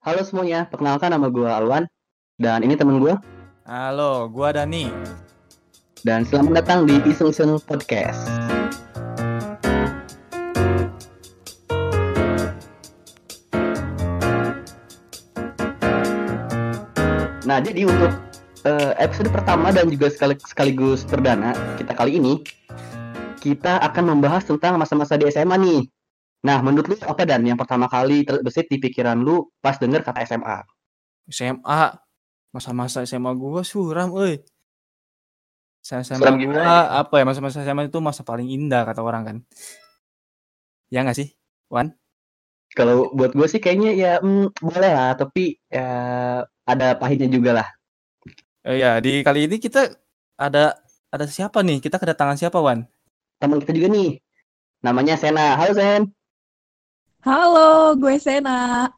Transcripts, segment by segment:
Halo semuanya, perkenalkan nama gue Alwan dan ini temen gue Halo, gua Dani. dan selamat datang di Iseng Iseng Podcast. Nah, jadi untuk eh, episode pertama dan juga sekali- sekaligus perdana kita kali ini kita akan membahas tentang masa-masa di SMA nih. Nah, menurut lu apa dan yang pertama kali terbesit di pikiran lu pas denger kata SMA? SMA. Masa-masa SMA gua suram, euy. Saya SMA Suram gua gimana? apa ya masa-masa SMA itu masa paling indah kata orang kan. Ya nggak sih? Wan? Kalau buat gue sih kayaknya ya mm, boleh lah, tapi ya ada pahitnya juga lah. Eh, ya, di kali ini kita ada ada siapa nih? Kita kedatangan siapa, Wan? Teman kita juga nih, namanya Sena. Halo Sen. Halo, gue Sena.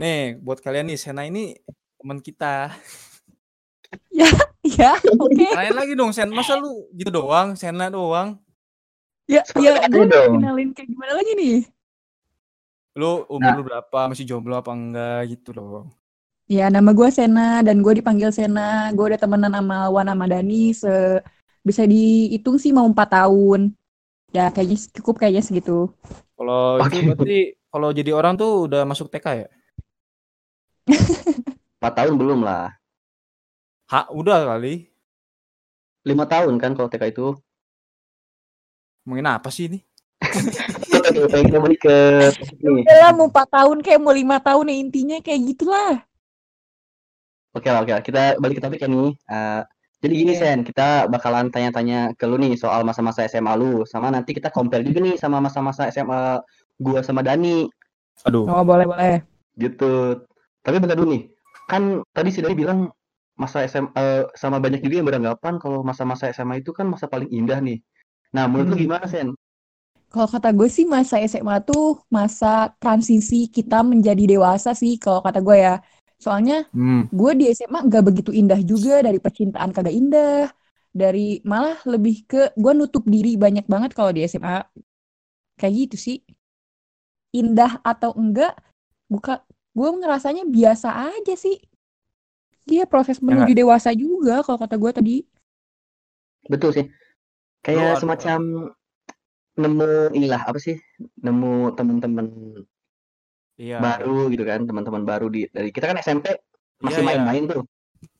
Nih, buat kalian nih, Sena ini teman kita. Ya, oke. Lain lagi dong, Sen. Masa lu gitu doang, Sena doang? Ya, ya, gue kenalin kayak gimana lagi nih? Lu umur Nah. lu berapa? Masih jomblo apa enggak gitu loh. Ya, nama gue Sena dan gue dipanggil Sena. Gue udah temenan sama Wan sama Dani se bisa dihitung sih mau empat tahun. Ya, kayaknya cukup kayaknya segitu. Kalau Oke. itu berarti kalau jadi orang tuh udah masuk TK ya? 4 tahun belum lah. Ha, udah kali. 5 tahun kan kalau TK itu. Ngomongin apa sih ini? Udah lah, mau empat tahun kayak mau lima tahun ya intinya kayak gitulah. Oke lah, oke lah. Kita balik ke topik ya nih. Eh, jadi gini Oke. Sen, kita bakalan tanya-tanya ke lu nih soal masa-masa SMA lu. Sama nanti kita compare juga nih sama masa-masa SMA gua sama Dani. Aduh. Oh, boleh, boleh. Gitu. Tapi bentar dulu nih. Kan tadi si Dani bilang masa SMA eh, sama banyak juga yang beranggapan kalau masa-masa SMA itu kan masa paling indah nih. Nah, menurut lu Hmm. gimana, Sen? Kalau kata gue sih masa SMA tuh masa transisi kita menjadi dewasa sih kalau kata gue ya. Soalnya Hmm. gue di SMA nggak begitu indah juga dari percintaan kagak indah dari malah lebih ke gue nutup diri banyak banget kalau di SMA kayak gitu sih indah atau enggak buka gue ngerasanya biasa aja sih dia proses menuju dewasa juga kalau kata gue tadi Betul sih. Kayak Lu ada- semacam nemu inilah apa sih? Nemu teman-teman Iya. baru gitu kan, teman-teman baru di dari kita kan SMP masih Iya, iya. main-main tuh.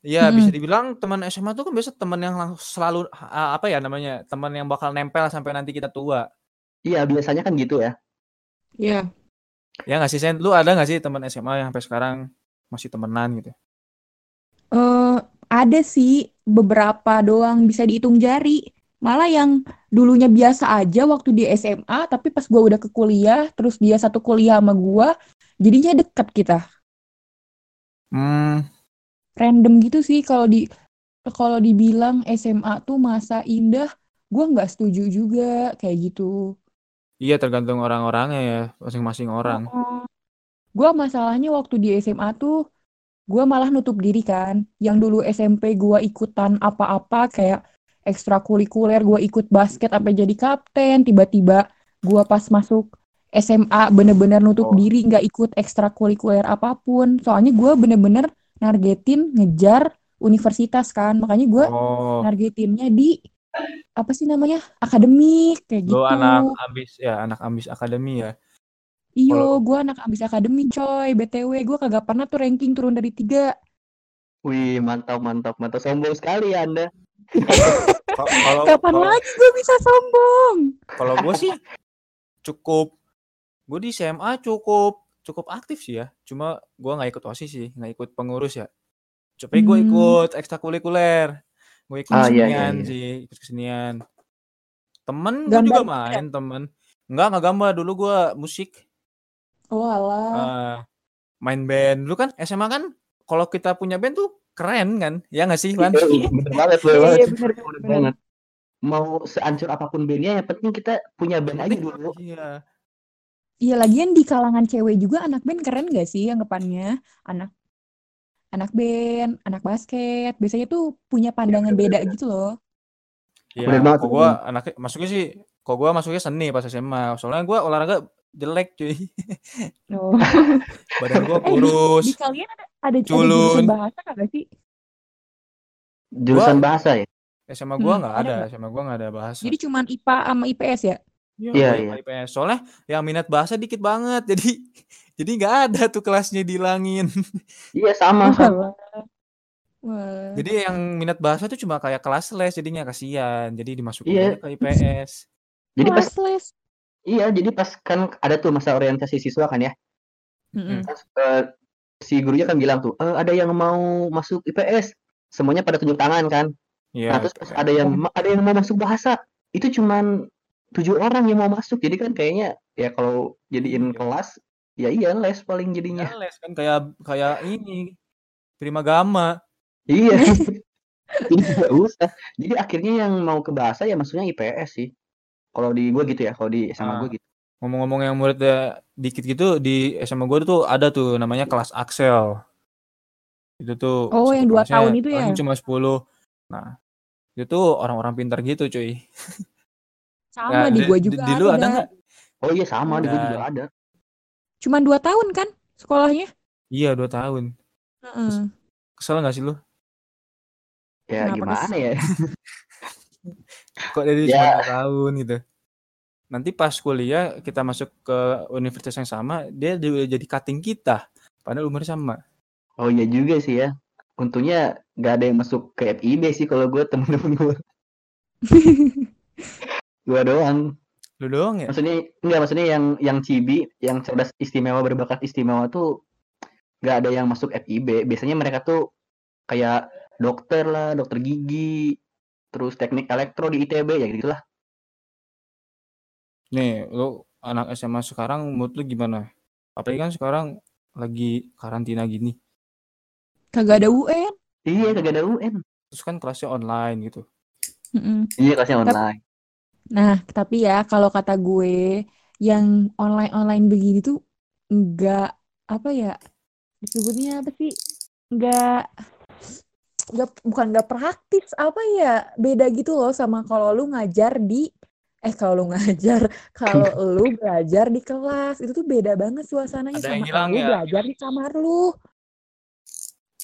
Iya, Hmm. bisa dibilang teman SMA tuh kan biasa teman yang selalu apa ya namanya? Teman yang bakal nempel sampai nanti kita tua. Iya, biasanya kan gitu ya. Iya Ya nggak sih, Sen? Lu ada nggak sih teman SMA yang sampai sekarang masih temenan gitu? Eh, ada sih beberapa doang bisa dihitung jari. Malah yang dulunya biasa aja waktu di SMA, tapi pas gua udah ke kuliah, terus dia satu kuliah sama gua, jadinya deket kita. Hmm. Random gitu sih kalau di kalau dibilang SMA tuh masa indah, gua nggak setuju juga kayak gitu. Iya, tergantung orang-orangnya ya, masing-masing orang. Oh. Gua masalahnya waktu di SMA tuh gua malah nutup diri kan. Yang dulu SMP gua ikutan apa-apa kayak ekstrakurikuler, gua ikut basket sampai jadi kapten, tiba-tiba gua pas masuk SMA bener-bener nutup Oh. diri nggak ikut ekstrakurikuler apa pun. Soalnya gua bener-bener nargetin ngejar universitas kan. Makanya gua Oh, nargetinnya di apa sih namanya? Akademik kayak lu gitu. anak ambis ya, anak ambis akademi ya. Iyo, gue anak abis akademi coy. BTW, gue kagak pernah tuh ranking turun dari tiga. Wih, mantap, mantap, mantap. Sombong sekali ya Anda. Kalau Kapan kalau lagi gue bisa sombong? kalau gue sih cukup gue di SMA cukup cukup aktif sih ya. Cuma gue nggak ikut OSIS sih, nggak ikut pengurus ya. Tapi gue Hmm. ikut ekstrakurikuler. Gue ikut Ah, iya, iya, kesenian iya. sih, ikut kesenian. Temen gue juga Gambar main temen. Enggak, nggak gambar. Dulu gue musik. Oh alah. eh, main band. Dulu kan SMA kan kalau kita punya band tuh keren kan? Ya nggak sih, Wan? Iya, bener banget, bener Iya, banget. iya, bener, Bener bener. banget. Mau seancur apa pun bandnya, yang penting kita punya band aja dulu. Iya. Iya, lagian di kalangan cewek juga anak band keren gak sih anggapannya? Anak anak band, anak basket. Biasanya tuh punya pandangan beda gitu loh. Iya, bener gua anaknya masuknya sih, kok gua masuknya seni pas SMA. Soalnya gua olahraga jelek cuy. Oh. Badan gua Eh, di, kurus. di kalian ada ada, ada jurusan bahasa kagak sih? Jurusan Gua- bahasa ya? SMA gua Hmm, nggak ada ada, nggak? SMA gua nggak ada bahasa. Jadi cuman IPA sama IPS ya? Iya, Iya, iya. IPS. Soalnya yang minat bahasa dikit banget. Jadi jadi nggak ada tuh kelasnya dihilangin. Iya sama. sama. Walah. Wah. Jadi yang minat bahasa tuh cuma kayak kelas les jadinya kasihan. Jadi dimasukin Iya. ke IPS. Jadi pas Kelas les. iya jadi pas kan ada tuh masa orientasi siswa kan ya. Mm-mm. Terus, eh, si gurunya kan bilang tuh, "Eh, ada yang mau masuk IPS. Semuanya pada tunjuk tangan kan. Iya. Nah, terus pas kayak- ada yang ada yang mau masuk bahasa. Itu cuman tujuh orang yang mau masuk. Jadi kan kayaknya ya kalau jadiin Iya. kelas ya iya les paling jadinya. Ya, les kan kayak kayak ini prima gama. Iya. Nggak usah. Jadi akhirnya yang mau ke bahasa ya maksudnya IPS sih. Kalau di gua gitu ya, kalau di SMA Ah. gua gitu. Ngomong-ngomong yang muridnya dikit gitu di SMA gue tuh ada tuh namanya kelas Axel. Itu tuh Oh, yang dua tahun itu ya? cuma 10. Nah, itu tuh orang-orang pintar gitu, cuy. Sama Nah, di di- gua di- juga di lu ada ada. nggak? Oh iya sama di gua Dan- juga ada. Cuman dua tahun kan sekolahnya? Iya, dua tahun. Heeh. Kesel gak sih lu? Ya Kenapa gimana kesel? ya? Kok dari Ya. cuma dua tahun gitu? Nanti pas kuliah kita masuk ke universitas yang sama, dia juga jadi cutting kita. Padahal umurnya sama. Oh iya juga sih ya. Untungnya nggak ada yang masuk ke FIB sih kalau gue temen-temen gue. Gue doang. Lu doang ya? Maksudnya enggak maksudnya yang yang cibi, yang cerdas istimewa berbakat istimewa tuh nggak ada yang masuk FIB. Biasanya mereka tuh kayak dokter lah, dokter gigi, terus teknik elektro di ITB ya gitu lah. Nih, lu anak SMA sekarang menurut lu gimana? Apalagi kan sekarang lagi karantina gini. Kagak ada UN. Iya kagak ada UN. Terus kan kelasnya online gitu. Mm-mm. Iya kelasnya online. Nah, tapi ya kalau kata gue yang online-online begini tuh enggak apa ya disebutnya apa sih? Enggak enggak bukan enggak praktis apa ya beda gitu loh sama kalau lu ngajar di eh kalau lu ngajar kalau lu belajar di kelas itu tuh beda banget suasananya Ada sama hilang lu ya? belajar di kamar lu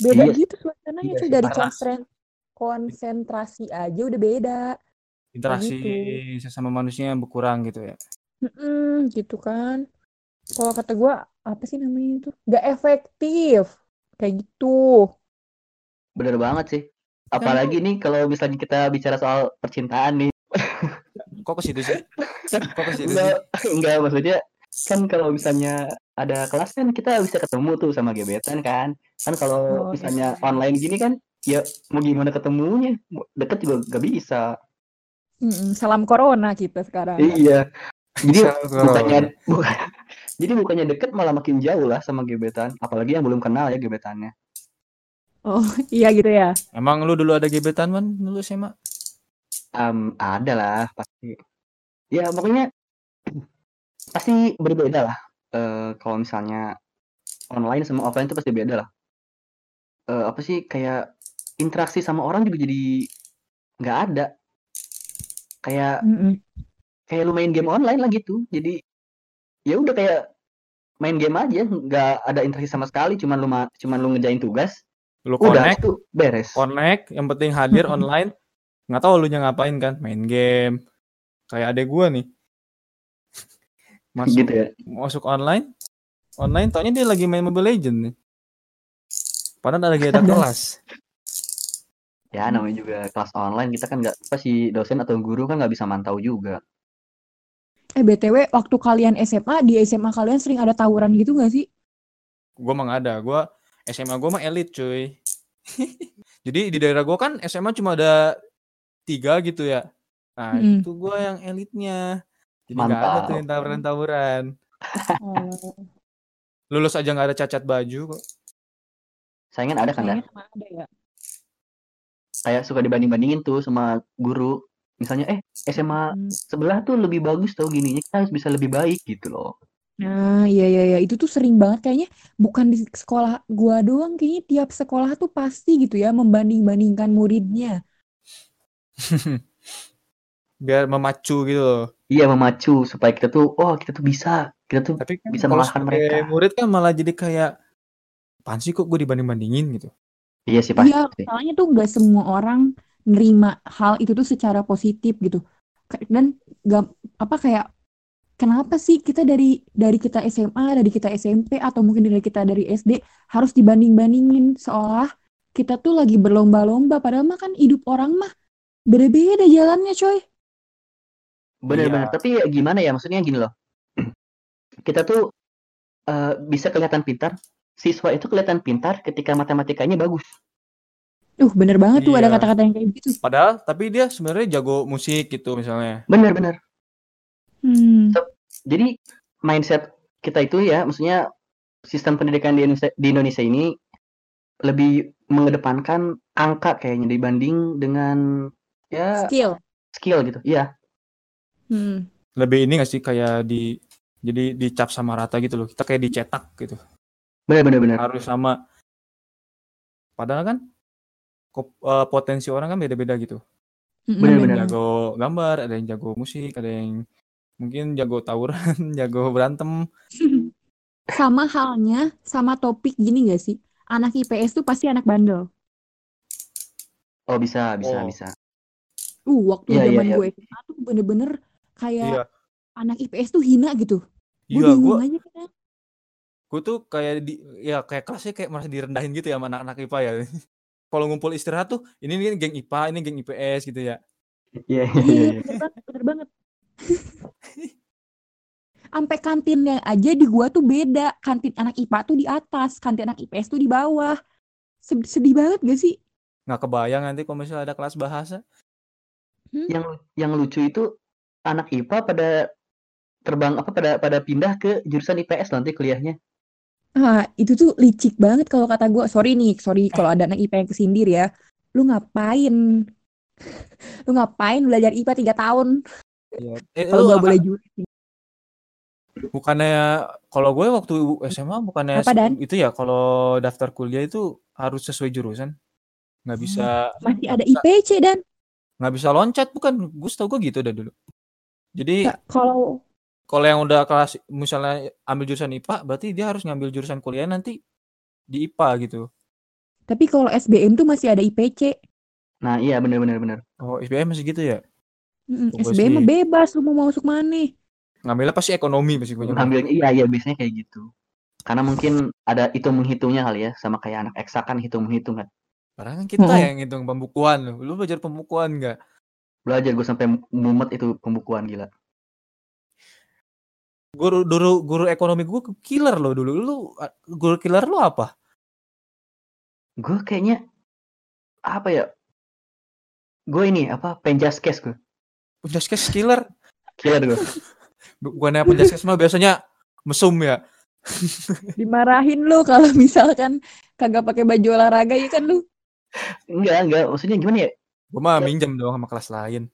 beda Iya. gitu suasananya Iya tuh sih, dari konsen- konsentrasi aja udah beda Interaksi gitu. sesama manusia yang berkurang gitu ya. Mm-mm, gitu kan. Kalau kata gua apa sih namanya itu? Gak efektif. Kayak gitu. Bener banget sih. Apalagi nih kalau misalnya kita bicara soal percintaan nih. Kok ke situ sih? Kok ke situ sih? Enggak, enggak maksudnya kan kalau misalnya ada kelas kan kita bisa ketemu tuh sama gebetan kan. Kan Oh, kalau misalnya online gini kan ya mau gimana ketemunya? Deket juga gak bisa. Mm-mm, salam corona kita sekarang. Iya. Jadi bukannya bukan, jadi bukannya deket malah makin jauh lah sama gebetan. Apalagi yang belum kenal ya gebetannya. Oh, iya gitu ya. Emang lu dulu ada gebetan man dulu SMA? Em, ada lah pasti. Ya pokoknya pasti berbeda lah. Eh, kalau misalnya online sama offline itu pasti beda lah. Eh, apa sih kayak interaksi sama orang juga jadi nggak ada. Kayak Mm-mm. kayak lu main game online lah gitu. Jadi ya udah kayak main game aja, nggak ada interaksi sama sekali. Cuman lu ma- cuman lu ngejain tugas, Lu udah connect, itu beres. connect, yang penting hadir online. Nggak tahu lu nya ngapain kan? Main game. Kayak adek gua nih. Masuk Gitu ya. masuk online. Online taunya dia lagi main Mobile Legend nih. Padahal lagi ada kelas. Ya namanya juga kelas online kita kan nggak apa si dosen atau guru kan nggak bisa mantau juga. Eh BTW waktu kalian SMA di SMA kalian sering ada tawuran gitu gak sih? Gua mah nggak ada. Gua SMA gua mah elit cuy. Jadi di daerah gua kan SMA cuma ada tiga gitu ya. Nah Mm-mm. itu gua yang elitnya. Jadi nggak ada tuh yang tawuran-tawuran. Oh, Lulus aja nggak ada cacat baju kok. Saingan ada kan ada ya. Kayak suka dibanding-bandingin tuh sama guru. Misalnya eh SMA Hmm. sebelah tuh lebih bagus tau gininya kita harus bisa lebih baik gitu loh. Nah, iya iya iya itu tuh sering banget kayaknya bukan di sekolah gua doang kayaknya tiap sekolah tuh pasti gitu ya membanding-bandingkan muridnya. Biar memacu gitu loh. Iya memacu supaya kita tuh oh kita tuh bisa kita tuh Tapi kan bisa mengalahkan mereka. murid kan malah jadi kayak apaan sih kok gue dibanding-bandingin gitu. Iya sih pasti. Iya, masalahnya tuh gak semua orang nerima hal itu tuh secara positif gitu. Dan gak apa kayak kenapa sih kita dari dari kita SMA, dari kita SMP atau mungkin dari kita dari SD harus dibanding-bandingin seolah kita tuh lagi berlomba-lomba padahal mah kan hidup orang mah beda-beda jalannya coy. Bener-bener. Iya. Tapi ya gimana ya maksudnya gini loh. Kita tuh eh, bisa kelihatan pintar. Siswa itu kelihatan pintar ketika matematikanya bagus. Uh, bener banget tuh ada Iya. kata-kata yang kayak gitu. Padahal tapi dia sebenarnya jago musik gitu misalnya. Bener-bener. Hmm. Jadi mindset kita itu ya, maksudnya sistem pendidikan di Indonesia, di Indonesia ini lebih mengedepankan angka kayaknya dibanding dengan ya Skill. skill gitu. Iya, Hmm. Lebih ini gak sih kayak di jadi dicap sama rata gitu loh. Kita kayak dicetak gitu. Bener-bener bener. Harus sama. Padahal kan eh, potensi orang kan beda-beda gitu. Mm-mm, Bener, Ada yang bener. jago gambar, ada yang jago musik, ada yang mungkin jago tawuran, jago berantem. Sama halnya sama topik gini gak sih? Anak IPS tuh pasti anak bandel. Oh bisa, bisa, Oh. bisa. Uh, waktu Iya, iya, zaman iya. gue SMA tuh bener-bener kayak Iya. anak IPS tuh hina gitu. Gue Iya, bingung gue aja kan. Gue tuh kayak di ya kayak kelasnya kayak merasa direndahin gitu ya sama anak-anak IPA ya. Kalau ngumpul istirahat tuh ini nih geng IPA, ini geng IPS gitu ya. Iya, iya, Iya, iya. iya. bener banget. Sampai kantinnya aja di gua tuh beda. Kantin anak IPA tuh di atas, kantin anak IPS tuh di bawah. Sed- Sedih banget gak sih? Nggak kebayang nanti kalau misalnya ada kelas bahasa. Yang yang lucu itu anak IPA pada terbang apa pada pada pindah ke jurusan IPS nanti kuliahnya. Ah, itu tuh licik banget kalau kata gua. Sorry nih, sorry kalau ada anak IPA yang kesindir ya. Lu ngapain? Lu ngapain belajar IPA tiga tahun? Iya. Eh, Kalau akan- boleh julid bukannya kalau gue waktu SMA bukannya Apa, Dan? itu ya kalau daftar kuliah itu harus sesuai jurusan. Nggak bisa Masih nggak ada IPC dan nggak bisa loncat bukan? Gue tau gue gitu dah dulu. Jadi kalau kalau yang udah kelas misalnya ambil jurusan IPA berarti dia harus ngambil jurusan kuliah nanti di IPA gitu. tapi kalau SBM tuh masih ada IPC. Nah, iya bener-bener bener. Oh, SBM masih gitu ya? Mm, SBM mah sih. bebas lu mau masuk mana? Ngambilnya pasti ekonomi pasti gue Ngambilnya iya iya biasanya kayak gitu. Karena mungkin ada hitung menghitungnya kali ya, sama kayak anak eksak kan hitung menghitung kan. Padahal kan kita Hmm. yang ngitung pembukuan lu. Lu belajar pembukuan nggak? Belajar gue sampai mumet itu pembukuan gila. Guru guru guru ekonomi gue killer lo dulu. Lu guru killer lu apa? Gue kayaknya apa ya? Gue ini apa penjaskes gue. Penjaskes killer. Killer gue. Bukannya penjaskes mah biasanya mesum ya. Dimarahin lu kalau misalkan kagak pakai baju olahraga ya kan lu. Enggak, enggak. Maksudnya gimana ya? Gue mah minjem dong sama kelas lain.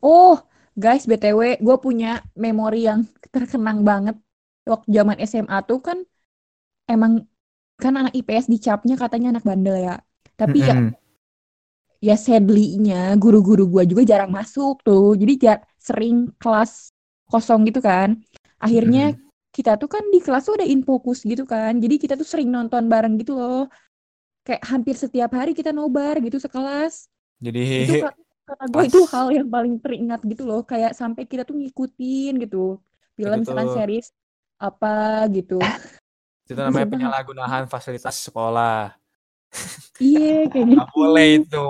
Oh, guys, BTW, gue punya memori yang terkenang banget. Waktu zaman SMA tuh kan emang kan anak IPS dicapnya katanya anak bandel ya. Tapi ya Mm-mm. ya sadly-nya guru-guru gua juga jarang masuk tuh. Jadi jar sering kelas kosong gitu kan. Akhirnya kita tuh kan di kelas tuh ada infokus gitu kan. Jadi kita tuh sering nonton bareng gitu loh. Kayak hampir setiap hari kita nobar gitu sekelas. Jadi Itu ka- kata gue itu hal yang paling teringat gitu loh. Kayak sampai kita tuh ngikutin gitu. Film Itu misalkan tuh. series apa gitu. itu namanya penyalahgunaan fasilitas sekolah. Iya kayak gitu. Gak boleh itu.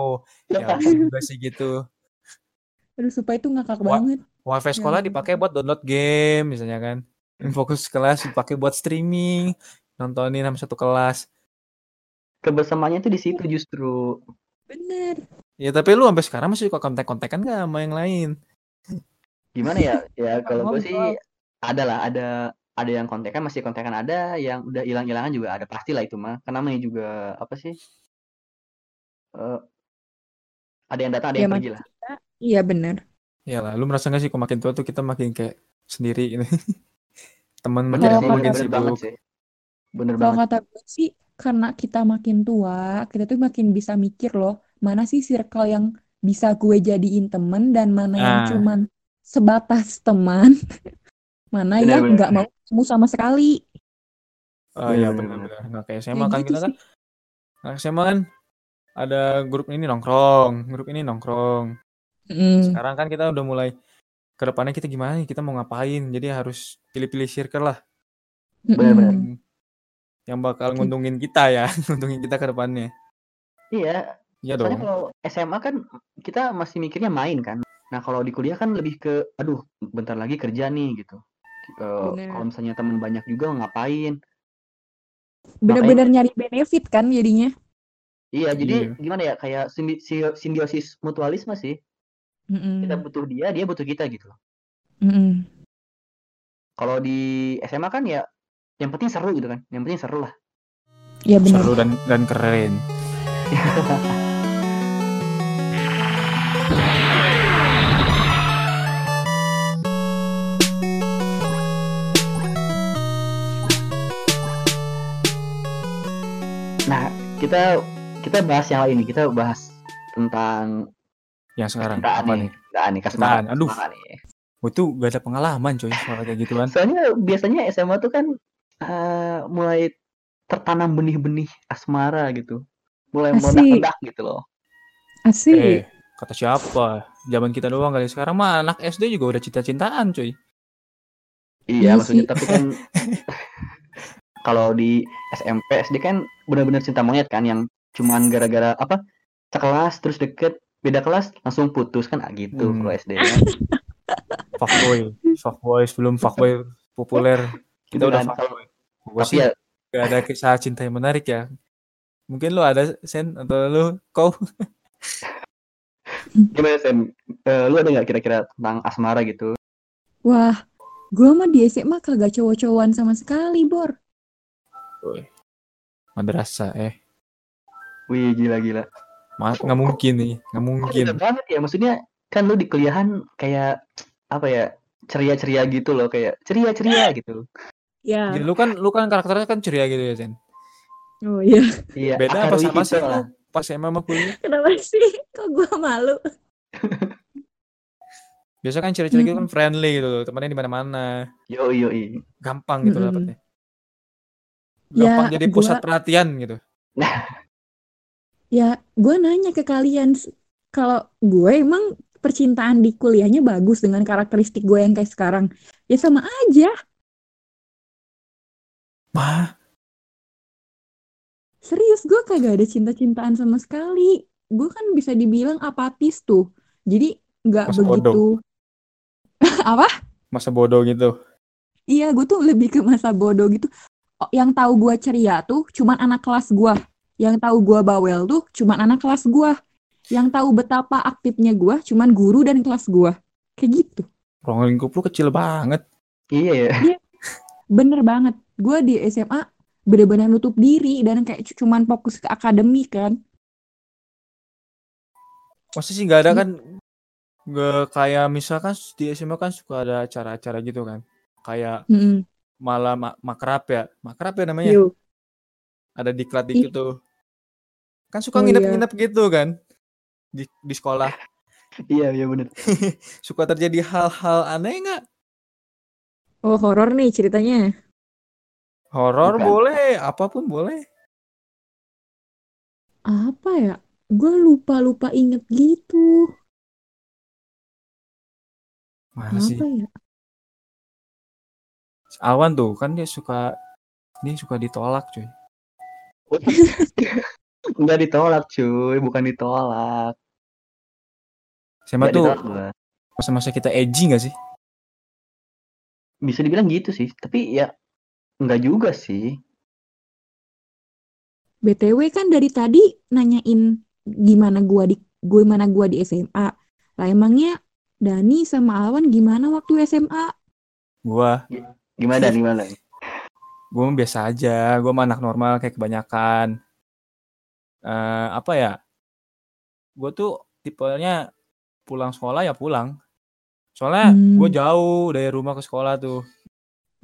Ya juga sih gitu. Aduh supaya itu ngakak Wah. banget. Wifi sekolah Ya. dipakai buat download game misalnya kan. Fokus kelas dipakai buat streaming, nontonin sama satu kelas. Kebersamaannya itu di situ justru. Bener. Ya tapi lu sampai sekarang masih suka kontak-kontakan gak sama yang lain? Gimana ya? Ya kalau gue sih ada lah, ada ada yang kontekan masih kontekan ada, yang udah hilang-hilangan juga ada pasti lah itu mah. Karena namanya juga apa sih? Eh, ada yang datang, ada Ya yang pergi lah. iya bener. Ya lah, lu merasa gak sih kok makin tua tuh kita makin kayak sendiri gitu. Teman Bener makin sih, makin bener banget sibuk. sih. Bener Kalau banget. kata gue sih, karena kita makin tua, kita tuh makin bisa mikir loh, mana sih circle yang bisa gue jadiin temen dan mana yang Nah. cuman sebatas teman. mana yang nggak mau ketemu sama sekali. Oh iya benar-benar. Nggak kayak SMA Kayak kan gitu kita kan. sih. Nah, SMA kan ada grup ini nongkrong, grup ini nongkrong. Mm. Sekarang kan kita udah mulai ke depannya kita gimana nih, kita mau ngapain. Jadi harus pilih-pilih circle lah Benar-benar. Yang bakal nguntungin kita ya, nguntungin kita ke depannya. Iya, Iya soalnya dong. kalau SMA kan kita masih mikirnya main kan. Nah kalau di kuliah kan lebih ke, aduh, bentar lagi kerja nih gitu. Eh, Bener. kalau misalnya teman banyak juga ngapain? Bener-bener nyari benefit kan jadinya. Iya, jadi Iya. gimana ya? Kayak simbi- si- simbiosis mutualisme sih. Mm-mm. Kita butuh dia, dia butuh kita gitu. Mm-mm. Kalau di SMA kan ya, yang penting seru gitu kan. Yang penting seru lah. Ya benar. Seru dan dan keren. kita kita bahas yang lain nih. Kita bahas tentang Yang sekarang cintaan apa nih. nih? Cintaan nih, kasmaran. Cintaan, aduh. nih. Gue tuh gak ada pengalaman coy soal kayak gituan. Soalnya biasanya SMA tuh kan eh, mulai tertanam benih-benih asmara gitu. Mulai meledak-ledak gitu loh. Asik. Eh, kata siapa? Zaman kita doang kali sekarang mah anak SD juga udah cinta-cintaan coy. Iya maksudnya tapi kan kalau di SMP SD kan benar-benar cinta monyet kan yang cuman gara-gara apa sekelas terus deket beda kelas langsung putus kan ah, gitu Hmm. kalau SD kan. Fuckboy, fuckboy sebelum fuckboy populer. Kita udah Beneran, fuckboy. Gue tapi sih ya gak ada kisah cinta yang menarik ya. Mungkin lu ada sen atau lu kau gimana Sen? Eh, lu ada nggak kira-kira tentang asmara gitu? Wah, gua mah di SMA kagak cowok-cowokan sama sekali, Bor. Madrasah eh. Wih gila-gila. Ma nggak mungkin nih, nggak mungkin. Beda banget ya maksudnya kan lu di kuliahan kayak apa ya ceria-ceria gitu loh kayak ceria-ceria gitu. Ya. Jadi lu kan lu kan karakternya kan ceria gitu ya, Sen. Oh iya. Iya. Beda apa sama gitu sih lah. lu pas SMA sama kuliah? Kenapa sih? Kok gua malu? Biasa kan ceria-ceria gitu Hmm. kan friendly gitu loh, temannya di mana-mana. Yo yo i. Gampang gitu Mm-mm. dapetnya. Ya, Gampang jadi pusat gua- perhatian gitu. Ya, gue nanya ke kalian, kalau gue emang percintaan di kuliahnya bagus dengan karakteristik gue yang kayak sekarang. Ya sama aja. Mah, Serius, gue kagak ada cinta-cintaan sama sekali. Gue kan bisa dibilang apatis tuh. Jadi nggak begitu. Apa? masa bodoh gitu. Iya, gue tuh lebih ke masa bodoh gitu. Oh, Yang tahu gue ceria tuh cuman anak kelas gue. Yang tahu gue bawel tuh cuman anak kelas gue. Yang tahu betapa aktifnya gue cuman guru dan kelas gue. Kayak gitu. Ruang lingkup lu kecil banget. Iya ya. Bener banget. Gue di SMA bener-bener nutup diri dan kayak cu- cuman fokus ke akademik kan. Masa sih nggak ada Iya. kan? Nggak kayak misalkan di SMA kan suka ada acara-acara gitu kan. Kayak Mm-mm. Malam ma- makrab ya. Makrab ya namanya. Yo. Ada diklat dikit tuh. Kan suka Oh, iya. nginep-nginep gitu kan. Di, di sekolah. Iya iya bener. Suka terjadi hal-hal aneh nggak? Oh, horor nih ceritanya. Horor boleh, apa pun boleh. Apa ya? Gue lupa-lupa inget gitu. Mana sih? Apa ya? Awan tuh kan dia suka dia suka ditolak cuy. Enggak ditolak cuy, bukan ditolak. SMA Nggak tuh masa-masa kita edgy gak sih? Bisa dibilang gitu sih, tapi ya enggak juga sih. BTW kan dari tadi nanyain gimana gua di gue mana gua di SMA. Lah emangnya Dani sama Alwan gimana waktu SMA? Gua Gimana gimana? gua mah biasa aja, gua mah anak normal kayak kebanyakan. Eh apa ya? Gua tuh tipenya pulang sekolah ya pulang. Soalnya Hmm. gue jauh dari rumah ke sekolah tuh.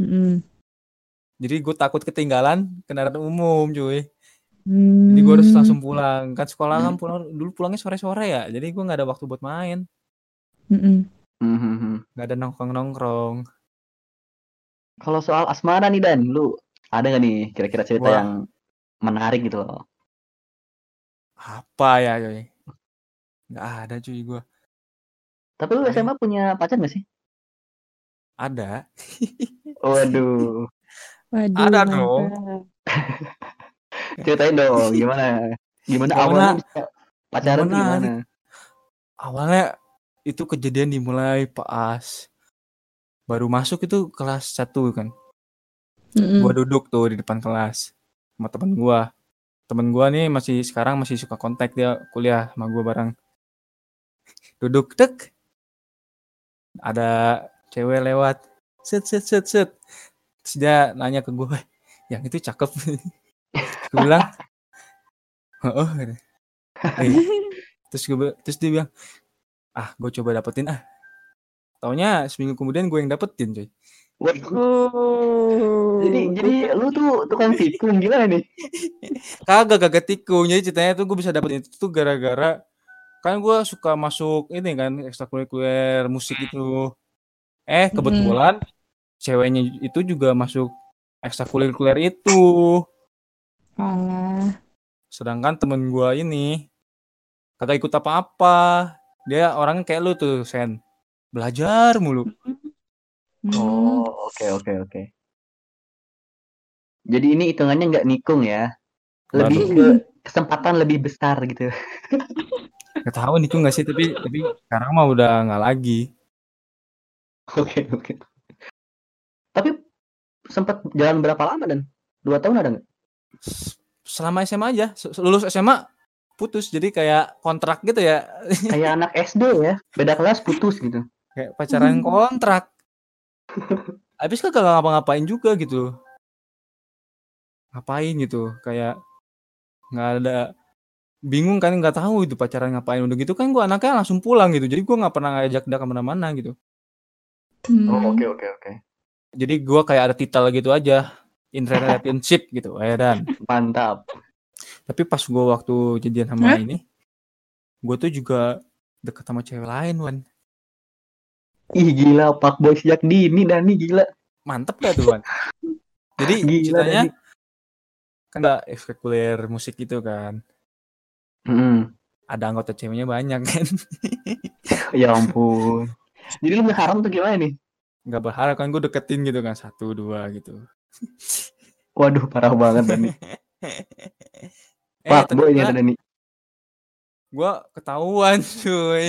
Mm-mm. Jadi gue takut ketinggalan kendaraan umum cuy. Hmm. Jadi gue harus langsung pulang. Kan sekolah kan pulang dulu pulangnya sore-sore ya. Jadi gue nggak ada waktu buat main. Hmm, hmm, hmm. Nggak ada nongkrong-nongkrong. Kalau soal asmara nih Dan, lu ada nggak nih kira-kira cerita Wah. yang menarik gitu loh? Apa ya, coy? Nggak ada cuy gua. Tapi lu SMA punya pacar nggak sih? Ada. Waduh, Waduh, Ada dong. ceritain dong gimana? Gimana Gimana? awalnya pacaran Gimana? gimana? Awalnya itu kejadian dimulai pas baru masuk itu kelas 1 kan. Mm-mm. Gua duduk tuh di depan kelas sama temen gua. Temen gua nih masih sekarang masih suka kontak dia kuliah sama gua bareng. Duduk tek. Ada cewek lewat. Set set set set. Terus dia nanya ke gue, yang itu cakep. gue bilang, oh, terus gue terus dia bilang, ah gue coba dapetin ah. Taunya seminggu kemudian gue yang dapetin coy. Waduh, Oh. jadi jadi lu tuh tukang tikung gimana nih? Kagak kagak tikung. Jadi ceritanya tuh gue bisa dapetin itu tuh gara-gara kan gue suka masuk ini kan ekstrakurikuler musik itu. Eh kebetulan ceweknya itu juga masuk ekstrakurikuler itu. Alah. Sedangkan temen gue ini kagak ikut apa-apa. Dia orangnya kayak lu tuh, Sen. Belajar mulu. Hmm. Oh, oke oke oke. Jadi ini hitungannya nggak nikung ya? Lebih ke kesempatan lebih besar gitu. Gak tahu nih gak sih, tapi tapi sekarang mah udah nggak lagi. Oke oke. Tapi sempat jalan berapa lama dan? Dua tahun ada nggak? Selama SMA aja, lulus SMA putus. Jadi kayak kontrak gitu ya. Kayak anak SD ya, beda kelas putus gitu. Kayak pacaran kontrak. Habis kan kagak ngapa-ngapain juga gitu. Ngapain gitu, kayak nggak ada bingung kan nggak tahu itu pacaran ngapain udah gitu kan gua anaknya langsung pulang gitu jadi gua nggak pernah ngajak dia ke mana-mana gitu Hmm. Oh oke oke oke. jadi gua kayak ada titel gitu aja in relationship gitu ya dan Mantap. tapi pas gua waktu jadian sama Hah? ini gua tuh juga deket sama cewek lain wan Ih gila Pak Boy sejak dini Dani gila. mantep gak tuh wan jadi Gila, ceritanya Dani. kan ada ekskulikuler musik gitu kan Mm-mm. ada anggota ceweknya banyak kan Ya ampun. Jadi lu haram tuh gimana nih? nggak berharap kan gue deketin gitu kan satu dua gitu Waduh parah banget Dani. eh Pak Boy ini ternyata Dani. gue ketahuan cuy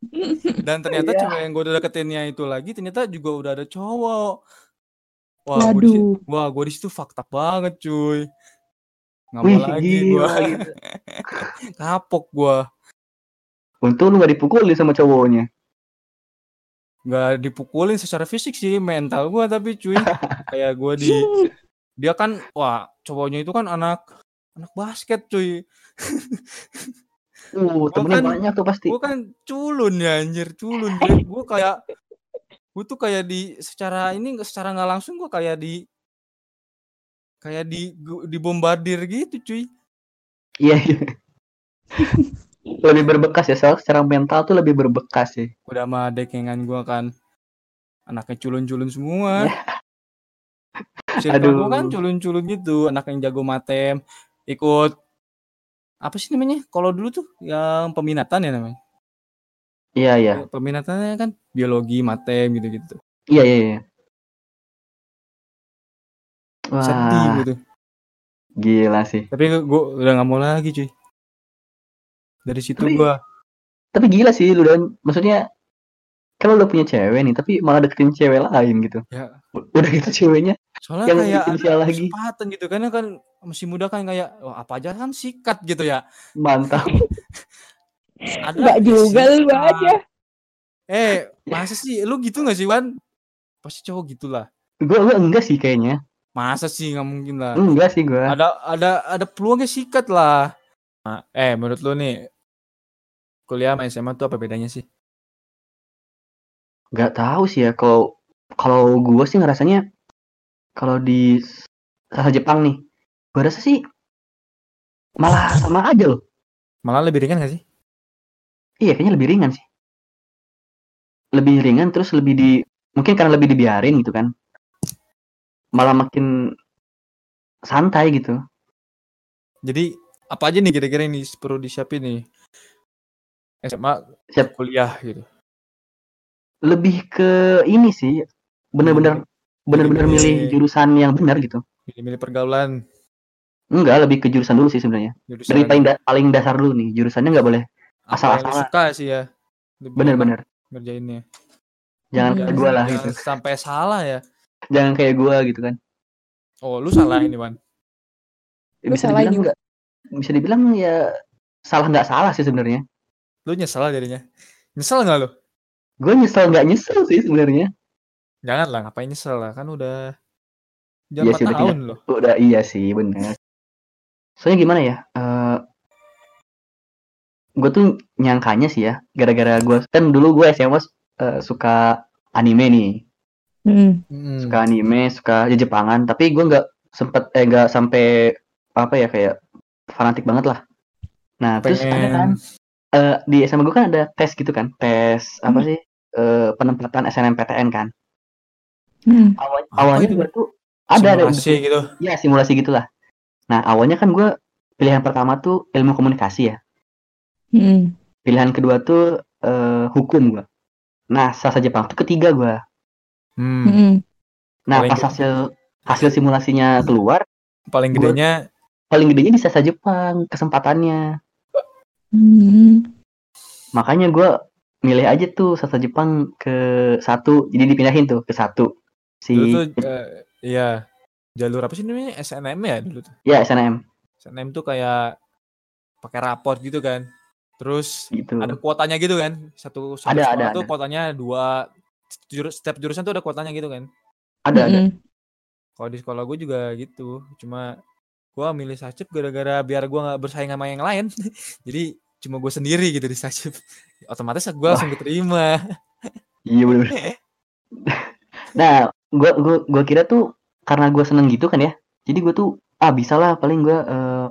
dan ternyata Iya. cewek yang gue udah deketinnya itu lagi ternyata juga udah ada cowok. Wah gue di Waduh. wah gue di situ fakta banget cuy. Nggak mau lagi gue kapok gue Untung lu gak dipukulin sama cowoknya. nggak dipukulin secara fisik sih mental gue tapi cuy. Kayak gue di dia kan wah cowoknya itu kan anak anak basket cuy Uh, temennya kan- banyak tuh pasti. gue kan culun ya anjir culun gue gue kayak gue tuh kayak di secara ini secara nggak langsung gue kayak di kayak di dibombardir gitu cuy Iya, iya. lebih berbekas ya, soal secara mental tuh lebih berbekas sih. udah sama dekengan gue kan anaknya culun-culun semua Circle gue kan Aduh. culun-culun gitu anak yang jago matem ikut apa sih namanya kalau dulu tuh yang peminatan ya namanya Iya, iya. peminatannya kan biologi matem gitu-gitu Iya, iya, iya. sedih Wah, gitu gila sih. tapi gue udah nggak mau lagi cuy dari situ Tapi- gue Tapi gila sih lu dan maksudnya kalau lu punya cewek nih, tapi malah deketin cewek lain gitu. Ya. Udah gitu ceweknya soalnya yang kayak ada lagi. kesempatan gitu. Karena kan masih muda kan kayak wah apa aja kan sikat gitu ya. Mantap. ada Enggak juga lu aja. eh masa sih? Lu gitu gak sih Wan? Pasti cowok gitulah. Gue gue enggak sih kayaknya. masa sih? Nggak mungkin lah. Enggak sih gue. ada ada ada peluangnya sikat lah. Nah, eh menurut lu nih kuliah sama SMA tuh apa bedanya sih? Gak tahu sih ya. Kalau kalau gue sih ngerasanya kalau di bahasa Jepang nih, gue rasa sih malah sama aja loh. malah lebih ringan gak sih Iya, kayaknya lebih ringan sih. Lebih ringan terus lebih di mungkin karena lebih dibiarin gitu kan malah makin santai gitu Jadi apa aja nih kira-kira ini perlu disiapin nih? SMA Siap. kuliah gitu. lebih ke ini sih bener-bener bener-bener milih jurusan yang benar gitu Milih-milih pergaulan enggak lebih ke jurusan dulu sih sebenarnya dari paling da- paling dasar dulu nih jurusannya nggak boleh asal-asalan. suka sih ya. Bener-bener ngerjainnya. jangan Hmm. kayak gue lah gitu sampai salah ya. jangan kayak gue gitu kan Oh, lu salah ini, Wan. Ya, Lu bisa salah nggak bisa dibilang ya salah nggak salah sih sebenarnya Lu nyesel jadinya. Nyesel nggak lu? gue nyesel nggak nyesel sih sebenarnya Jangan lah, ngapain nyesel lah. Kan udah udah Iya 4 sih, udah tahun loh. udah iya sih bener soalnya gimana ya eh gue tuh nyangkanya sih ya gara-gara gue kan dulu gue SMA eh, suka anime nih Hmm. Mm. suka anime suka Jepangan tapi gue nggak sempet eh nggak sampai apa ya kayak fanatik banget lah nah terus ada kan Pengen eh, di SMA gue kan ada tes gitu kan tes apa Hmm. sih eh, penempatan SNMPTN kan Hmm. Awal, awalnya gue tuh ada ada simulasi gitu. ya simulasi gitulah nah awalnya kan gue pilihan pertama tuh ilmu komunikasi ya Hmm. pilihan kedua tuh eh, hukum gue nah sastra Jepang tuh ketiga gue Hmm. Hmm. nah Paling pas hasil hasil simulasinya keluar Paling Gua- gedenya paling gedenya di sastra Jepang kesempatannya Hmm. makanya gue milih aja tuh sastra Jepang ke satu jadi dipindahin tuh ke satu si dulu tuh eh, iya jalur apa sih namanya SNM ya dulu tuh. ya SNM SNM tuh kayak pakai raport gitu kan. Terus gitu ada kuotanya gitu kan. Satu satu Ada, ada, tuh ada. kuotanya dua jurus, setiap jurusan tuh ada kuotanya gitu kan. ada ada Hmm. Kalau di sekolah gue juga gitu. Cuma gue milih Sacip gara-gara biar gue nggak bersaing sama yang lain. Jadi cuma gue sendiri gitu di Sacip. Otomatis gue langsung diterima. iya bener nah gue gua gua kira tuh karena gue seneng gitu kan ya jadi gue tuh ah bisa lah paling gue eh,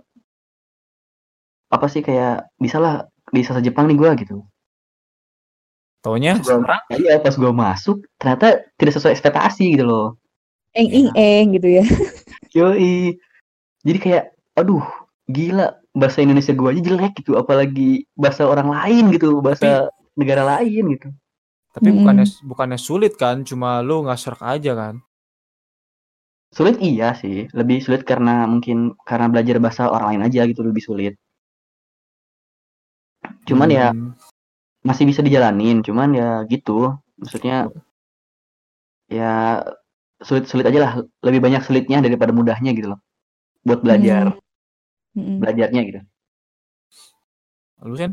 apa sih kayak bisa lah di sastra Jepang nih gue gitu Taunya sekarang Iya pas gue masuk ternyata tidak sesuai ekspektasi gitu loh. Eng Ya. ing eng gitu ya. Yoi. Jadi kayak aduh gila bahasa Indonesia gue aja jelek gitu apalagi bahasa orang lain gitu bahasa negara lain gitu. Tapi Mm-mm. bukannya bukannya sulit kan, cuma lu nggak serak aja kan. Sulit iya sih lebih sulit karena mungkin karena belajar bahasa orang lain aja gitu lebih sulit. Cuman ya Hmm. masih bisa dijalanin cuman ya gitu maksudnya ya sulit-sulit aja lah lebih banyak sulitnya daripada mudahnya gitu loh buat belajar Hmm. belajarnya gitu. Lu kan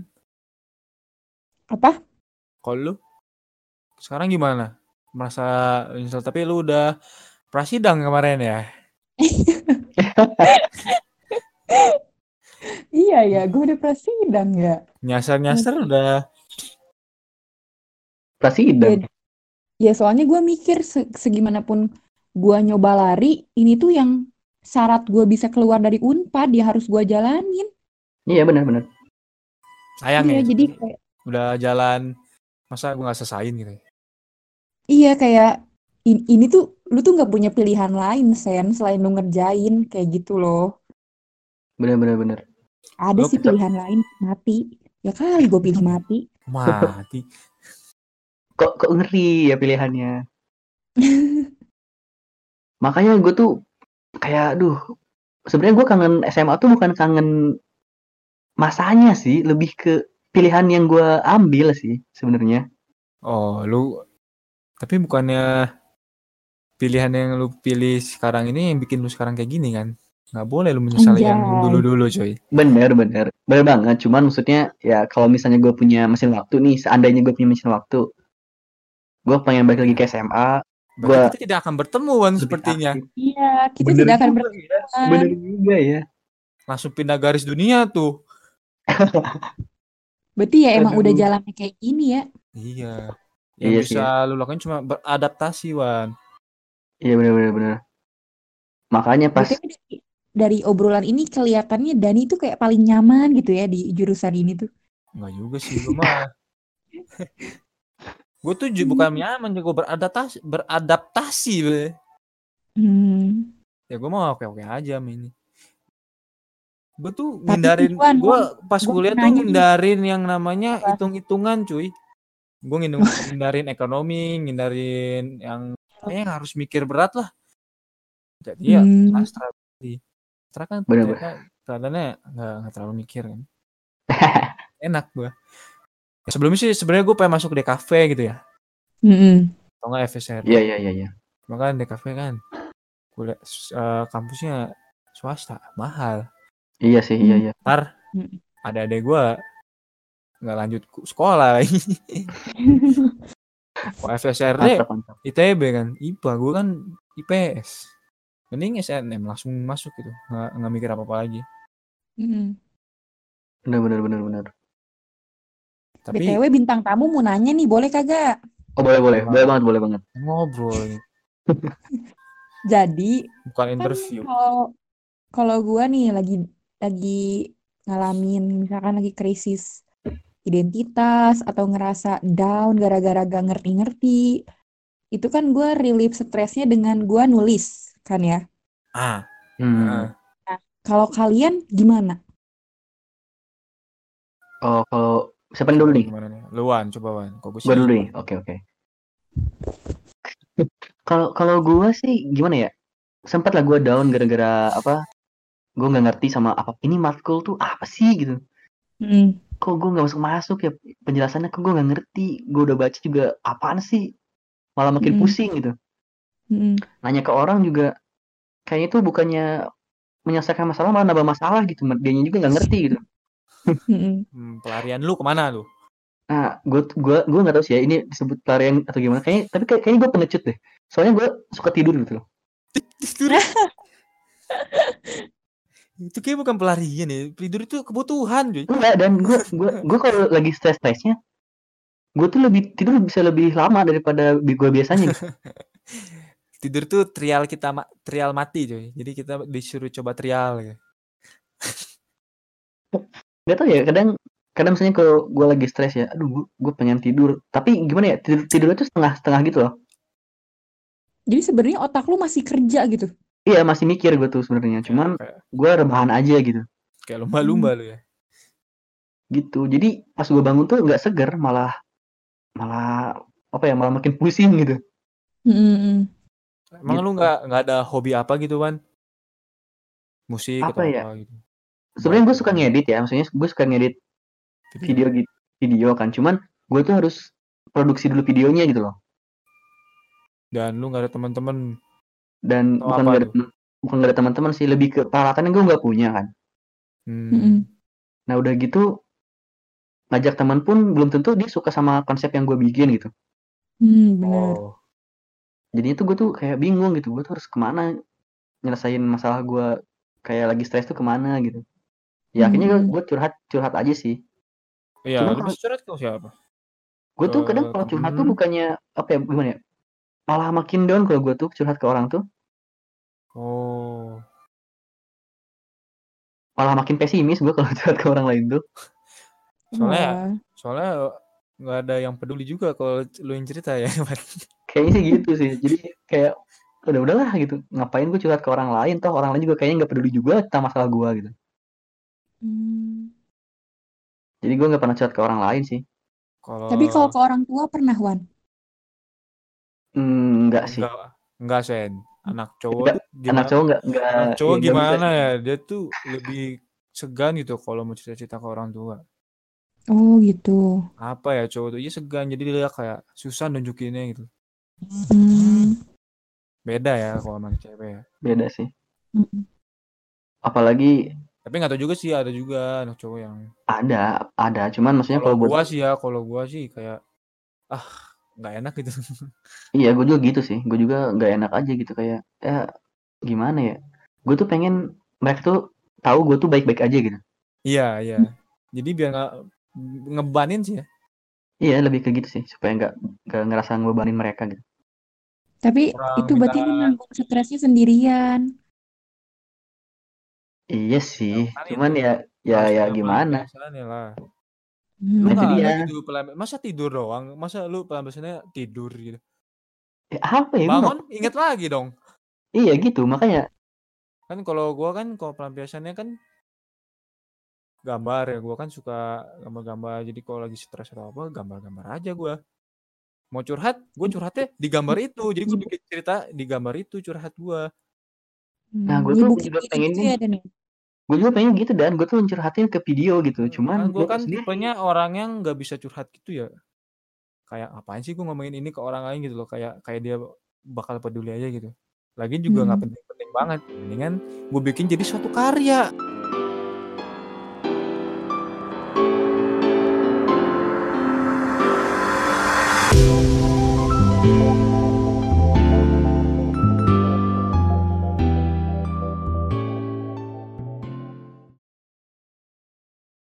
Apa? kalau lu sekarang gimana? Merasa nyesel tapi lu udah prasidang kemarin ya. Iya ya, gue udah prasidang ya. Nyasar-nyasar udah Presiden. Ya soalnya gue mikir se- segimanapun gue nyoba lari, ini tuh yang syarat gue bisa keluar dari Unpad, dia harus gue jalanin. Iya benar-benar. sayang Iya, ya. jadi kayak, Udah jalan masa gue nggak selesaiin gitu. ya. Iya kayak in- ini tuh lu tuh nggak punya pilihan lain, Sen, selain lu ngerjain kayak gitu loh. Benar-benar benar. Ada Lu sih kecap- pilihan lain, mati. Ya kali gue pilih mati. Mati. Kok kok ngeri ya pilihannya. Makanya gue tuh kayak aduh sebenarnya gue kangen SMA tuh bukan kangen masanya sih, lebih ke pilihan yang gue ambil sih sebenarnya. Oh, lu tapi bukannya pilihan yang lu pilih sekarang ini yang bikin lu sekarang kayak gini kan? Nggak boleh lu menyesali yang Anjay. dulu-dulu coy. Bener bener bener banget. Cuman maksudnya ya kalau misalnya gue punya mesin waktu nih, seandainya gue punya mesin waktu, gue pengen balik lagi ke SMA. Gua- kita tidak akan bertemu Wan lebih sepertinya. aktif. Iya, kita Bener tidak akan bertemu. ya. Bener juga ya. Langsung pindah garis dunia tuh. Berarti ya emang udah Aduh. jalannya kayak gini ya. Iya. Yang Iya bisa lu lakukan cuma beradaptasi Wan. Iya bener bener bener. Makanya pas dari, dari obrolan ini kelihatannya Dani tuh kayak paling nyaman gitu ya di jurusan ini tuh. Enggak juga sih gue mah. Gue tuh ju- bukan nyaman, gue beradaptasi, beradaptasi. Bre. Hmm. Ya gue mau oke-oke aja ini. Gue tuh Tapi ngindarin, gue pas gua kuliah tuh nih. ngindarin yang namanya hitung-hitungan cuy. Gue ngindarin ekonomi, ngindarin yang kayaknya harus mikir berat lah. Jadi ya Hmm. sastra. Jadi, Sastra kan kelihatannya nggak nggak terlalu mikir kan. Enak gue. Ya, sebelumnya sih sebenarnya gue pengen masuk DKV gitu ya. Mm-mm. Atau nggak FSR. Iya iya iya iya. Makanya DKV kan kuliah eh, kampusnya swasta, mahal. Iya sih, iya iya. Ntar Hmm. ada adek gua nggak lanjut sekolah lagi. Kalau FSRD. ITB kan, IPA gua kan IPS. Mending SNM langsung masuk gitu, nggak nggak mikir apa apa lagi. Mm. Bener bener bener bener. Tapi BTW bintang tamu mau nanya nih, boleh kagak? Oh boleh boleh, boleh banget boleh banget. ngobrol. Jadi bukan kan interview. kalau kalau gua nih lagi lagi ngalamin misalkan lagi krisis identitas atau ngerasa down gara-gara gak ngerti-ngerti itu kan gua relief stresnya dengan gua nulis kan ya Ah, Hmm. ah. kalau kalian gimana Oh kalau siapa dulu nih? gimana nih? Luan, coba Wan. Sih? Gua dulu nih. Oke oke. Kalau kalau gua sih gimana ya? Sempat lah gua down gara-gara apa? Gua nggak ngerti sama apa ini matkul tuh apa sih gitu. Mm. Kok gua nggak masuk masuk ya penjelasannya kok gua nggak ngerti. Gua udah baca juga apaan sih? Malah makin Mm. pusing gitu. Mm. Nanya ke orang juga kayaknya itu bukannya menyelesaikan masalah malah nambah masalah gitu. Dianya juga nggak ngerti gitu. Mm. Hmm, pelarian lu ke mana lu? Nah, gue gua gua nggak tahu sih ya ini disebut pelarian atau gimana. Kayaknya tapi kayak, kayaknya gue pengecut deh. Soalnya gue suka tidur gitu loh. Tidur. itu kayak bukan pelarian ya. Tidur itu kebutuhan, cuy. Enggak dan gue gue gue kalau lagi stres stresnya gue tuh lebih tidur bisa lebih lama daripada gue biasanya. Gitu. Tidur tuh trial kita ma- trial mati, cuy. Jadi kita disuruh coba trial ya. Gak tau ya kadang kadang misalnya kalau gue lagi stres ya, aduh gue, gue pengen tidur. Tapi gimana ya tidur tidur itu setengah setengah gitu loh. jadi sebenarnya otak lu masih kerja gitu Iya masih mikir gue tuh sebenarnya. Cuman kayak, gue rebahan aja gitu. kayak lumba-lumba lu ya. Gitu. Jadi pas gue bangun tuh nggak seger malah malah apa ya malah makin pusing gitu. Mm. Emang lu Gitu. nggak nggak ada hobi apa gitu, Wan? Musik Apa atau ya? apa gitu. Sebenarnya gue suka ngedit ya. Maksudnya gue suka ngedit video gitu video kan cuman gue tuh harus produksi dulu videonya gitu loh Dan lu nggak ada teman-teman. Dan Oh, bukan gak ada bukan gak ada teman-teman sih lebih ke peralatannya gue nggak punya kan Hmm. Nah udah gitu ngajak teman pun belum tentu dia suka sama konsep yang gue bikin gitu Hmm, bener. Oh. jadinya tuh gue tuh kayak bingung gitu gue tuh harus ke mana nyelesain masalah gue kayak lagi stres tuh ke mana gitu ya akhirnya Hmm. gue curhat curhat aja sih Iya, lu curhat ke siapa? gue tuh kadang kalau curhat tuh bukannya apa ya gimana ya malah makin down kalau gue tuh curhat ke orang tuh Oh. malah makin pesimis gue kalau curhat ke orang lain tuh Soalnya ya, Wah. soalnya nggak ada yang peduli juga kalau lu yang cerita ya, kayaknya sih gitu sih jadi kayak udah udahlah gitu ngapain gue curhat ke orang lain toh orang lain juga kayaknya nggak peduli juga tentang masalah gue gitu Hmm. jadi gue nggak pernah curhat ke orang lain sih Kalau Tapi kalau ke orang tua pernah, Wan? Hmm, enggak sih enggak enggak Sen. Anak cowok Enggak, tuh gimana? anak cowok nggak nggak anak cowok nggak bisa gimana ya? Dia tuh lebih segan gitu kalau mau cerita-cerita ke orang tua. Oh, gitu. Apa ya cowok tuh? Iya segan jadi dia kayak susah nunjukinnya gitu. Hmm. Beda ya kalau sama cewek ya. beda sih Hmm. apalagi Tapi nggak tahu juga sih ada juga anak cowok yang ada ada cuman maksudnya kalau kalau buat gua sih ya, kalau gua sih kayak ah nggak enak gitu. iya gue juga gitu sih gue juga nggak enak aja gitu kayak ya gimana ya gue tuh pengen mereka tuh tahu gue tuh baik-baik aja gitu iya, iya. Jadi biar nggak ngebanin sih ya. iya lebih ke gitu sih supaya nggak nggak ngerasa ngebebanin mereka gitu Tapi Kurang itu berarti lu minta- nanggung stresnya sendirian. iya sih cuman itu ya ya ya gimana lah. Lu Nah, ada dia. gitu. Masa tidur doang? Masa lu pelampiasannya tidur gitu? Eh, apa ya? Gua Bangun, nggak- inget lagi dong. Iya gitu, makanya Kan kalau gua kan kalau pelampiasannya kan gambar ya. Gua kan suka gambar-gambar. Jadi kalau lagi stres atau apa, gambar-gambar aja gua. Mau curhat, gue curhatnya di gambar itu. Jadi gue bikin cerita di gambar itu curhat gua. Nah, Hmm, gua tuh nyibukin juga diri pengen gitu nih. Gue juga pengen gitu dan gue tuh mencurhatin ke video gitu. Cuman kan gue gue kan sendiri tipenya orang yang nggak bisa curhat gitu ya. Kayak apaan sih gue ngomongin ini ke orang lain gitu loh. Kayak kayak dia bakal peduli aja gitu. Lagi juga nggak Hmm. penting-penting banget. Mendingan gue bikin jadi suatu karya.